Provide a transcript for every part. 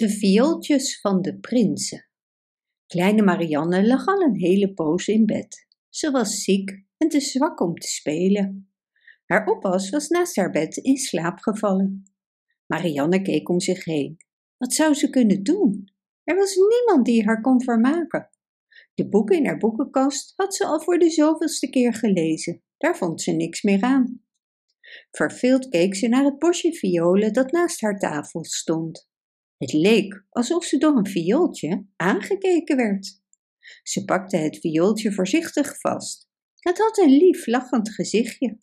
De viooltjes van de prinsen. Kleine Marianne lag al een hele poos in bed. Ze was ziek en te zwak om te spelen. Haar oppas was naast haar bed in slaap gevallen. Marianne keek om zich heen. Wat zou ze kunnen doen? Er was niemand die haar kon vermaken. De boeken in haar boekenkast had ze al voor de zoveelste keer gelezen. Daar vond ze niks meer aan. Verveeld keek ze naar het bosje violen dat naast haar tafel stond. Het leek alsof ze door een viooltje aangekeken werd. Ze pakte het viooltje voorzichtig vast. Het had een lief lachend gezichtje.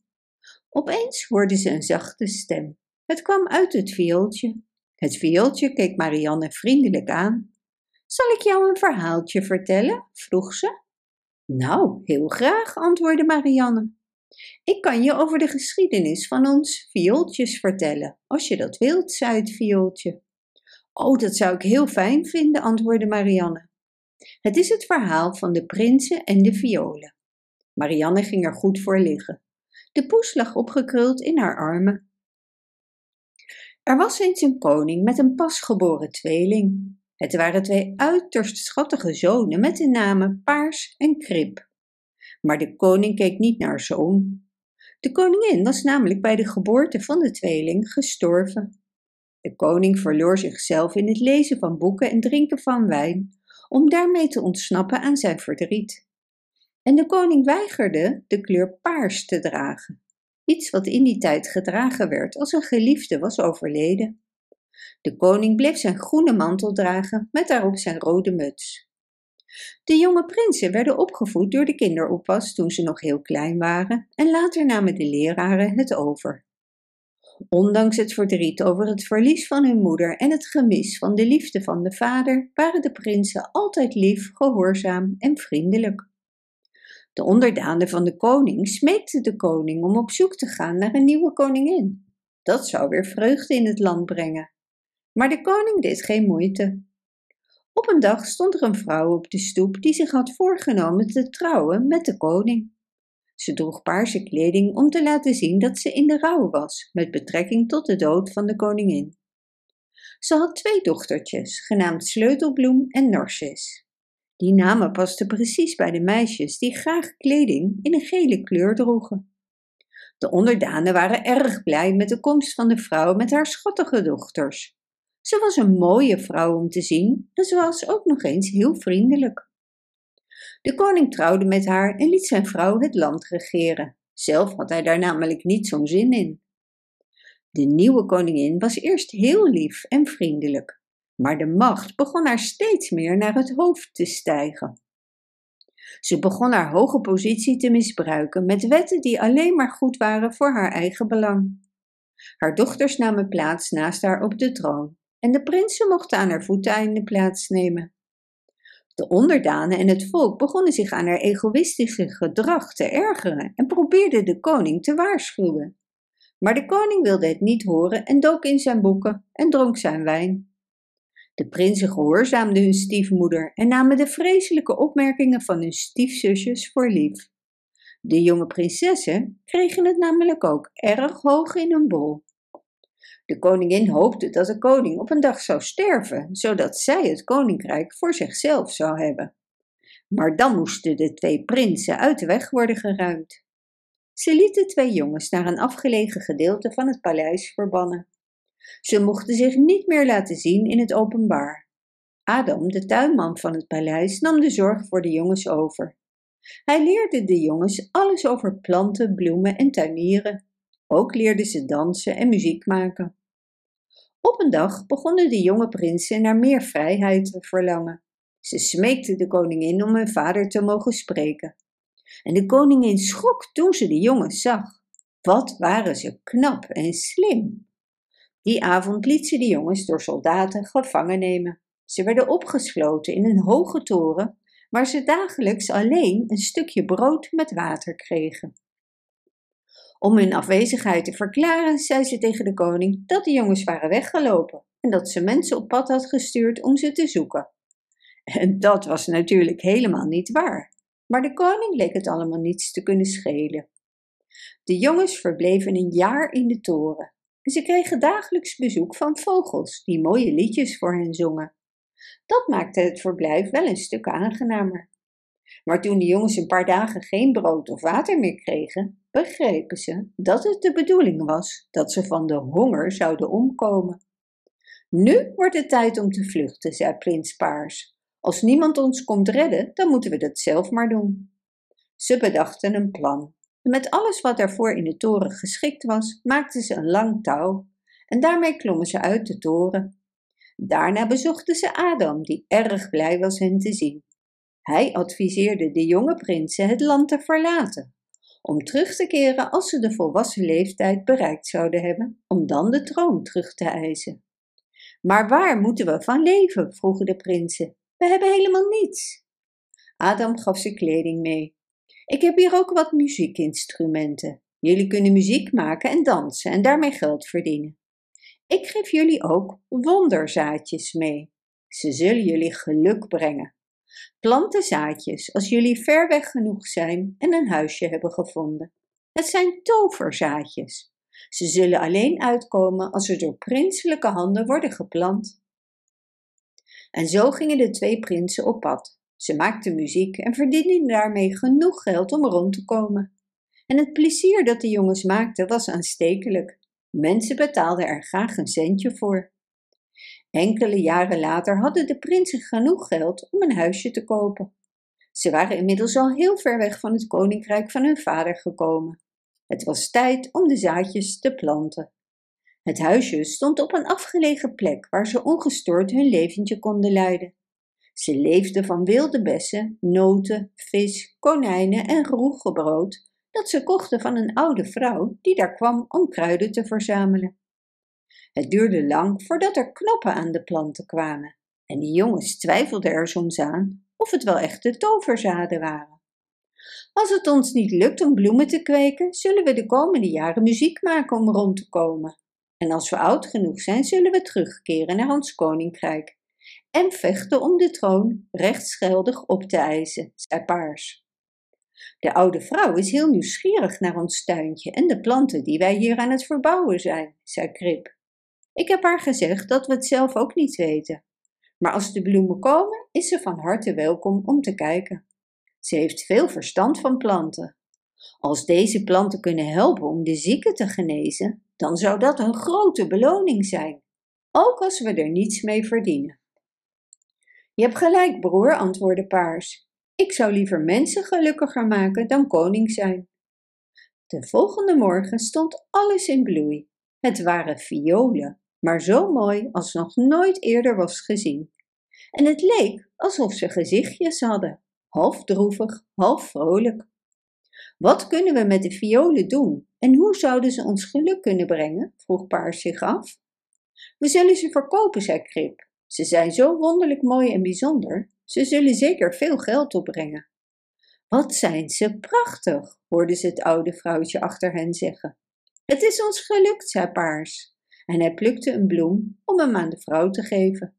Opeens hoorde ze een zachte stem. Het kwam uit het viooltje. Het viooltje keek Marianne vriendelijk aan. Zal ik jou een verhaaltje vertellen? vroeg ze. Nou, heel graag, antwoordde Marianne. Ik kan je over de geschiedenis van ons viooltjes vertellen, als je dat wilt, zei het viooltje. Oh, dat zou ik heel fijn vinden, antwoordde Marianne. Het is het verhaal van de prinsen en de violen. Marianne ging er goed voor liggen. De poes lag opgekruld in haar armen. Er was eens een koning met een pasgeboren tweeling. Het waren twee uiterst schattige zonen met de namen Paars en Krip. Maar de koning keek niet naar zoon. De koningin was namelijk bij de geboorte van de tweeling gestorven. De koning verloor zichzelf in het lezen van boeken en drinken van wijn, om daarmee te ontsnappen aan zijn verdriet. En de koning weigerde de kleur paars te dragen, iets wat in die tijd gedragen werd als een geliefde was overleden. De koning bleef zijn groene mantel dragen met daarop zijn rode muts. De jonge prinsen werden opgevoed door de kinderoppas toen ze nog heel klein waren en later namen de leraren het over. Ondanks het verdriet over het verlies van hun moeder en het gemis van de liefde van de vader, waren de prinsen altijd lief, gehoorzaam en vriendelijk. De onderdanen van de koning smeekten de koning om op zoek te gaan naar een nieuwe koningin. Dat zou weer vreugde in het land brengen. Maar de koning deed geen moeite. Op een dag stond er een vrouw op de stoep die zich had voorgenomen te trouwen met de koning. Ze droeg paarse kleding om te laten zien dat ze in de rouw was met betrekking tot de dood van de koningin. Ze had twee dochtertjes, genaamd Sleutelbloem en Narcis. Die namen pasten precies bij de meisjes die graag kleding in een gele kleur droegen. De onderdanen waren erg blij met de komst van de vrouw met haar schattige dochters. Ze was een mooie vrouw om te zien en ze was ook nog eens heel vriendelijk. De koning trouwde met haar en liet zijn vrouw het land regeren. Zelf had hij daar namelijk niet zo'n zin in. De nieuwe koningin was eerst heel lief en vriendelijk, maar de macht begon haar steeds meer naar het hoofd te stijgen. Ze begon haar hoge positie te misbruiken met wetten die alleen maar goed waren voor haar eigen belang. Haar dochters namen plaats naast haar op de troon en de prinsen mochten aan haar voeteinde plaatsnemen. De onderdanen en het volk begonnen zich aan haar egoïstische gedrag te ergeren en probeerden de koning te waarschuwen. Maar de koning wilde het niet horen en dook in zijn boeken en dronk zijn wijn. De prinsen gehoorzaamden hun stiefmoeder en namen de vreselijke opmerkingen van hun stiefzusjes voor lief. De jonge prinsessen kregen het namelijk ook erg hoog in hun bol. De koningin hoopte dat de koning op een dag zou sterven, zodat zij het koninkrijk voor zichzelf zou hebben. Maar dan moesten de twee prinsen uit de weg worden geruimd. Ze lieten twee jongens naar een afgelegen gedeelte van het paleis verbannen. Ze mochten zich niet meer laten zien in het openbaar. Adam, de tuinman van het paleis, nam de zorg voor de jongens over. Hij leerde de jongens alles over planten, bloemen en tuinieren. Ook leerden ze dansen en muziek maken. Op een dag begonnen de jonge prinsen naar meer vrijheid te verlangen. Ze smeekten de koningin om hun vader te mogen spreken. En de koningin schrok toen ze de jongens zag. Wat waren ze knap en slim! Die avond liet ze de jongens door soldaten gevangen nemen. Ze werden opgesloten in een hoge toren, waar ze dagelijks alleen een stukje brood met water kregen. Om hun afwezigheid te verklaren, zei ze tegen de koning dat de jongens waren weggelopen en dat ze mensen op pad had gestuurd om ze te zoeken. En dat was natuurlijk helemaal niet waar, maar de koning leek het allemaal niets te kunnen schelen. De jongens verbleven een jaar in de toren en ze kregen dagelijks bezoek van vogels die mooie liedjes voor hen zongen. Dat maakte het verblijf wel een stuk aangenamer. Maar toen de jongens een paar dagen geen brood of water meer kregen, begrepen ze dat het de bedoeling was dat ze van de honger zouden omkomen. Nu wordt het tijd om te vluchten, zei prins Paars. Als niemand ons komt redden, dan moeten we dat zelf maar doen. Ze bedachten een plan. Met alles wat daarvoor in de toren geschikt was, maakten ze een lang touw. En daarmee klommen ze uit de toren. Daarna bezochten ze Adam, die erg blij was hen te zien. Hij adviseerde de jonge prinsen het land te verlaten, om terug te keren als ze de volwassen leeftijd bereikt zouden hebben, om dan de troon terug te eisen. Maar waar moeten we van leven? vroegen de prinsen. We hebben helemaal niets. Adam gaf ze kleding mee. Ik heb hier ook wat muziekinstrumenten. Jullie kunnen muziek maken en dansen en daarmee geld verdienen. Ik geef jullie ook wonderzaadjes mee. Ze zullen jullie geluk brengen. Plant de zaadjes als jullie ver weg genoeg zijn en een huisje hebben gevonden. Het zijn toverzaadjes. Ze zullen alleen uitkomen als ze door prinselijke handen worden geplant. En zo gingen de twee prinsen op pad. Ze maakten muziek en verdienden daarmee genoeg geld om rond te komen. En het plezier dat de jongens maakten was aanstekelijk. Mensen betaalden er graag een centje voor. Enkele jaren later hadden de prinsen genoeg geld om een huisje te kopen. Ze waren inmiddels al heel ver weg van het koninkrijk van hun vader gekomen. Het was tijd om de zaadjes te planten. Het huisje stond op een afgelegen plek waar ze ongestoord hun leventje konden leiden. Ze leefden van wilde bessen, noten, vis, konijnen en roegebrood dat ze kochten van een oude vrouw die daar kwam om kruiden te verzamelen. Het duurde lang voordat er knoppen aan de planten kwamen en de jongens twijfelden er soms aan of het wel echte toverzaden waren. Als het ons niet lukt om bloemen te kweken, zullen we de komende jaren muziek maken om rond te komen. En als we oud genoeg zijn, zullen we terugkeren naar ons koninkrijk en vechten om de troon rechtsgeldig op te eisen, zei Paars. De oude vrouw is heel nieuwsgierig naar ons tuintje en de planten die wij hier aan het verbouwen zijn, zei Krip. Ik heb haar gezegd dat we het zelf ook niet weten. Maar als de bloemen komen, is ze van harte welkom om te kijken. Ze heeft veel verstand van planten. Als deze planten kunnen helpen om de zieken te genezen, dan zou dat een grote beloning zijn, ook als we er niets mee verdienen. Je hebt gelijk, broer, antwoordde Paars. Ik zou liever mensen gelukkiger maken dan koning zijn. De volgende morgen stond alles in bloei. Het waren violen, maar zo mooi als nog nooit eerder was gezien. En het leek alsof ze gezichtjes hadden, half droevig, half vrolijk. Wat kunnen we met de violen doen en hoe zouden ze ons geluk kunnen brengen? vroeg Paars zich af. We zullen ze verkopen, zei Krip. Ze zijn zo wonderlijk mooi en bijzonder, ze zullen zeker veel geld opbrengen. Wat zijn ze prachtig, hoorde ze het oude vrouwtje achter hen zeggen. Het is ons gelukt, zei Paars en hij plukte een bloem om hem aan de vrouw te geven.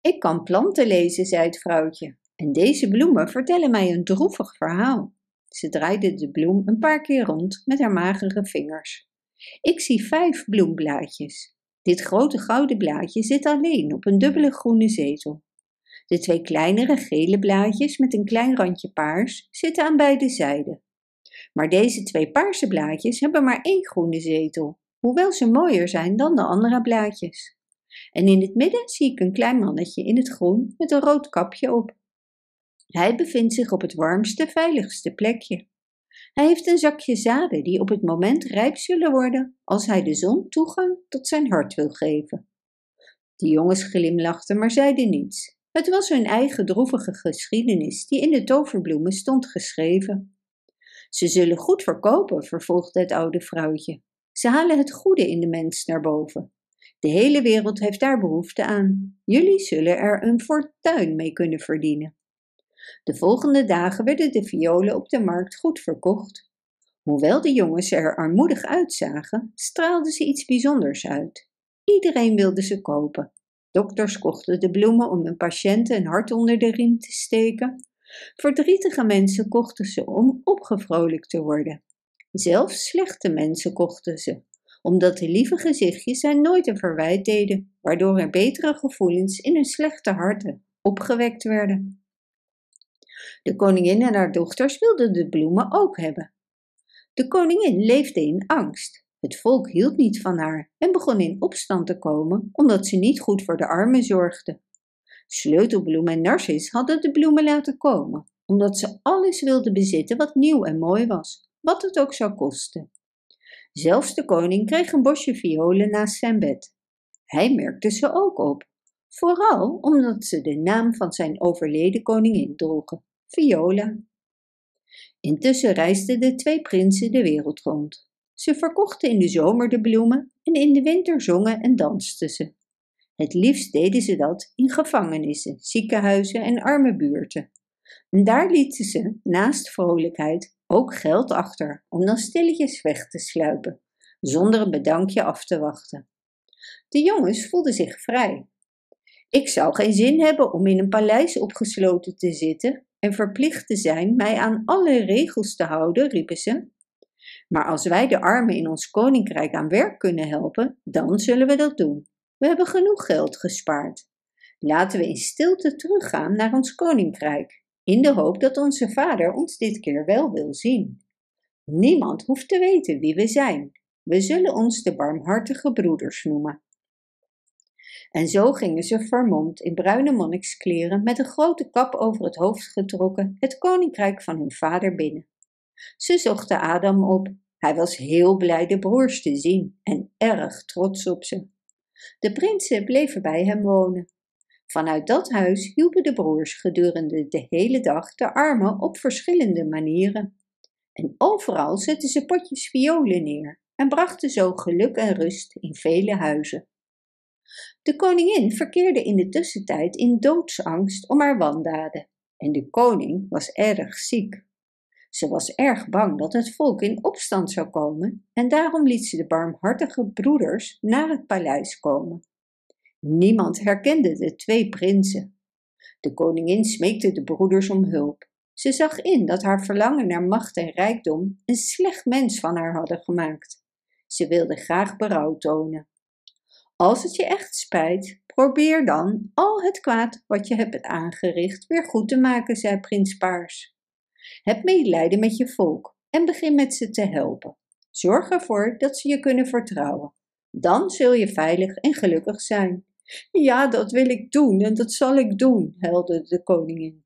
Ik kan planten lezen, zei het vrouwtje, en deze bloemen vertellen mij een droevig verhaal. Ze draaide de bloem een paar keer rond met haar magere vingers. Ik zie vijf bloemblaadjes. Dit grote gouden blaadje zit alleen op een dubbele groene zetel. De twee kleinere gele blaadjes met een klein randje paars zitten aan beide zijden. Maar deze twee paarse blaadjes hebben maar één groene zetel hoewel ze mooier zijn dan de andere blaadjes. En in het midden zie ik een klein mannetje in het groen met een rood kapje op. Hij bevindt zich op het warmste, veiligste plekje. Hij heeft een zakje zaden die op het moment rijp zullen worden als hij de zon toegang tot zijn hart wil geven. De jongens glimlachten, maar zeiden niets. Het was hun eigen droevige geschiedenis die in de toverbloemen stond geschreven. Ze zullen goed verkopen, vervolgde het oude vrouwtje. Ze halen het goede in de mens naar boven. De hele wereld heeft daar behoefte aan. Jullie zullen er een fortuin mee kunnen verdienen. De volgende dagen werden de violen op de markt goed verkocht. Hoewel de jongens er armoedig uitzagen, straalden ze iets bijzonders uit. Iedereen wilde ze kopen. Dokters kochten de bloemen om hun patiënten een hart onder de riem te steken. Verdrietige mensen kochten ze om opgevrolijkt te worden. Zelfs slechte mensen kochten ze, omdat de lieve gezichtjes hen nooit een verwijt deden, waardoor er betere gevoelens in hun slechte harten opgewekt werden. De koningin en haar dochters wilden de bloemen ook hebben. De koningin leefde in angst. Het volk hield niet van haar en begon in opstand te komen omdat ze niet goed voor de armen zorgde. Sleutelbloem en Narcis hadden de bloemen laten komen, omdat ze alles wilden bezitten wat nieuw en mooi was, wat het ook zou kosten. Zelfs de koning kreeg een bosje violen naast zijn bed. Hij merkte ze ook op, vooral omdat ze de naam van zijn overleden koningin droegen, Viola. Intussen reisden de twee prinsen de wereld rond. Ze verkochten in de zomer de bloemen en in de winter zongen en dansten ze. Het liefst deden ze dat in gevangenissen, ziekenhuizen en arme buurten. En daar lieten ze, naast vrolijkheid, ook geld achter om dan stilletjes weg te sluipen, zonder een bedankje af te wachten. De jongens voelden zich vrij. Ik zou geen zin hebben om in een paleis opgesloten te zitten en verplicht te zijn mij aan alle regels te houden, riepen ze. Maar als wij de armen in ons koninkrijk aan werk kunnen helpen, dan zullen we dat doen. We hebben genoeg geld gespaard. Laten we in stilte teruggaan naar ons koninkrijk, in de hoop dat onze vader ons dit keer wel wil zien. Niemand hoeft te weten wie we zijn. We zullen ons de barmhartige broeders noemen. En zo gingen ze vermomd in bruine monnikskleren met een grote kap over het hoofd getrokken het koninkrijk van hun vader binnen. Ze zochten Adam op. Hij was heel blij de broers te zien en erg trots op ze. De prinsen bleven bij hem wonen. Vanuit dat huis hielpen de broers gedurende de hele dag de armen op verschillende manieren. En overal zetten ze potjes violen neer en brachten zo geluk en rust in vele huizen. De koningin verkeerde in de tussentijd in doodsangst om haar wandaden en de koning was erg ziek. Ze was erg bang dat het volk in opstand zou komen en daarom liet ze de barmhartige broeders naar het paleis komen. Niemand herkende de twee prinsen. De koningin smeekte de broeders om hulp. Ze zag in dat haar verlangen naar macht en rijkdom een slecht mens van haar hadden gemaakt. Ze wilde graag berouw tonen. Als het je echt spijt, probeer dan al het kwaad wat je hebt aangericht weer goed te maken, zei prins Paars. Heb medelijden met je volk en begin met ze te helpen. Zorg ervoor dat ze je kunnen vertrouwen. Dan zul je veilig en gelukkig zijn. Ja, dat wil ik doen en dat zal ik doen, helde de koningin.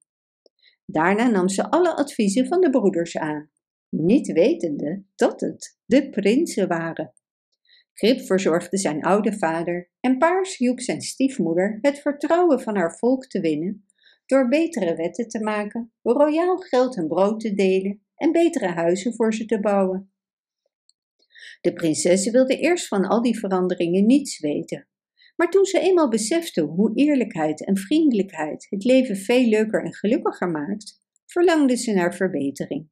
Daarna nam ze alle adviezen van de broeders aan, niet wetende dat het de prinsen waren. Grip verzorgde zijn oude vader en Paars hielp zijn stiefmoeder het vertrouwen van haar volk te winnen door betere wetten te maken, royaal geld en brood te delen en betere huizen voor ze te bouwen. De prinses wilde eerst van al die veranderingen niets weten, maar toen ze eenmaal besefte hoe eerlijkheid en vriendelijkheid het leven veel leuker en gelukkiger maakt, verlangde ze naar verbetering.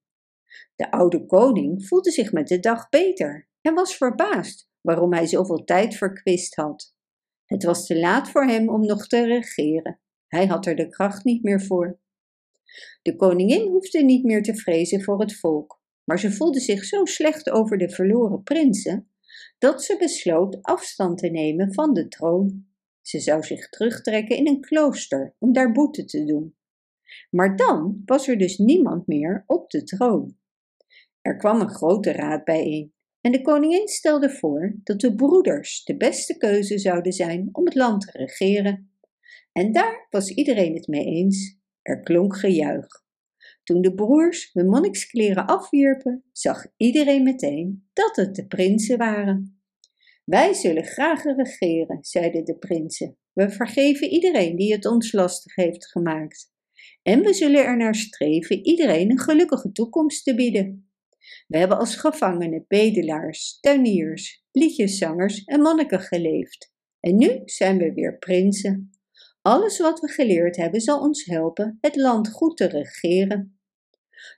De oude koning voelde zich met de dag beter en was verbaasd waarom hij zoveel tijd verkwist had. Het was te laat voor hem om nog te regeren. Hij had er de kracht niet meer voor. De koningin hoefde niet meer te vrezen voor het volk, maar ze voelde zich zo slecht over de verloren prinsen dat ze besloot afstand te nemen van de troon. Ze zou zich terugtrekken in een klooster om daar boete te doen. Maar dan was er dus niemand meer op de troon. Er kwam een grote raad bijeen en de koningin stelde voor dat de broeders de beste keuze zouden zijn om het land te regeren. En daar was iedereen het mee eens. Er klonk gejuich. Toen de broers hun monnikskleren afwierpen, zag iedereen meteen dat het de prinsen waren. Wij zullen graag regeren, zeiden de prinsen. We vergeven iedereen die het ons lastig heeft gemaakt. En we zullen er naar streven iedereen een gelukkige toekomst te bieden. We hebben als gevangenen, bedelaars, tuiniers, liedjeszangers en monniken geleefd. En nu zijn we weer prinsen. Alles wat we geleerd hebben zal ons helpen het land goed te regeren.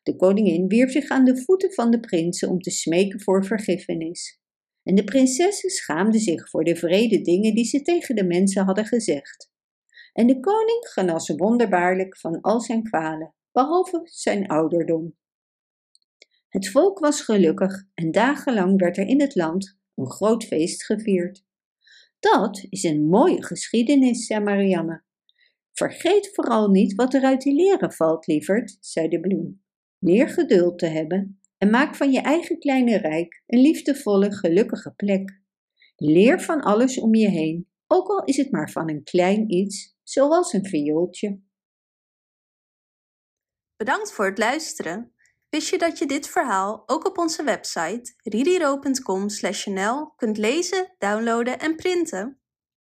De koningin wierp zich aan de voeten van de prinsen om te smeken voor vergiffenis. En de prinsessen schaamden zich voor de vrede dingen die ze tegen de mensen hadden gezegd. En de koning genas wonderbaarlijk van al zijn kwalen, behalve zijn ouderdom. Het volk was gelukkig en dagenlang werd er in het land een groot feest gevierd. Dat is een mooie geschiedenis, zei Marianne. Vergeet vooral niet wat er uit die leren valt, lieverd, zei de bloem. Leer geduld te hebben en maak van je eigen kleine rijk een liefdevolle, gelukkige plek. Leer van alles om je heen, ook al is het maar van een klein iets, zoals een viooltje. Bedankt voor het luisteren. Wist je dat je dit verhaal ook op onze website ridiro.com/nl kunt lezen, downloaden en printen?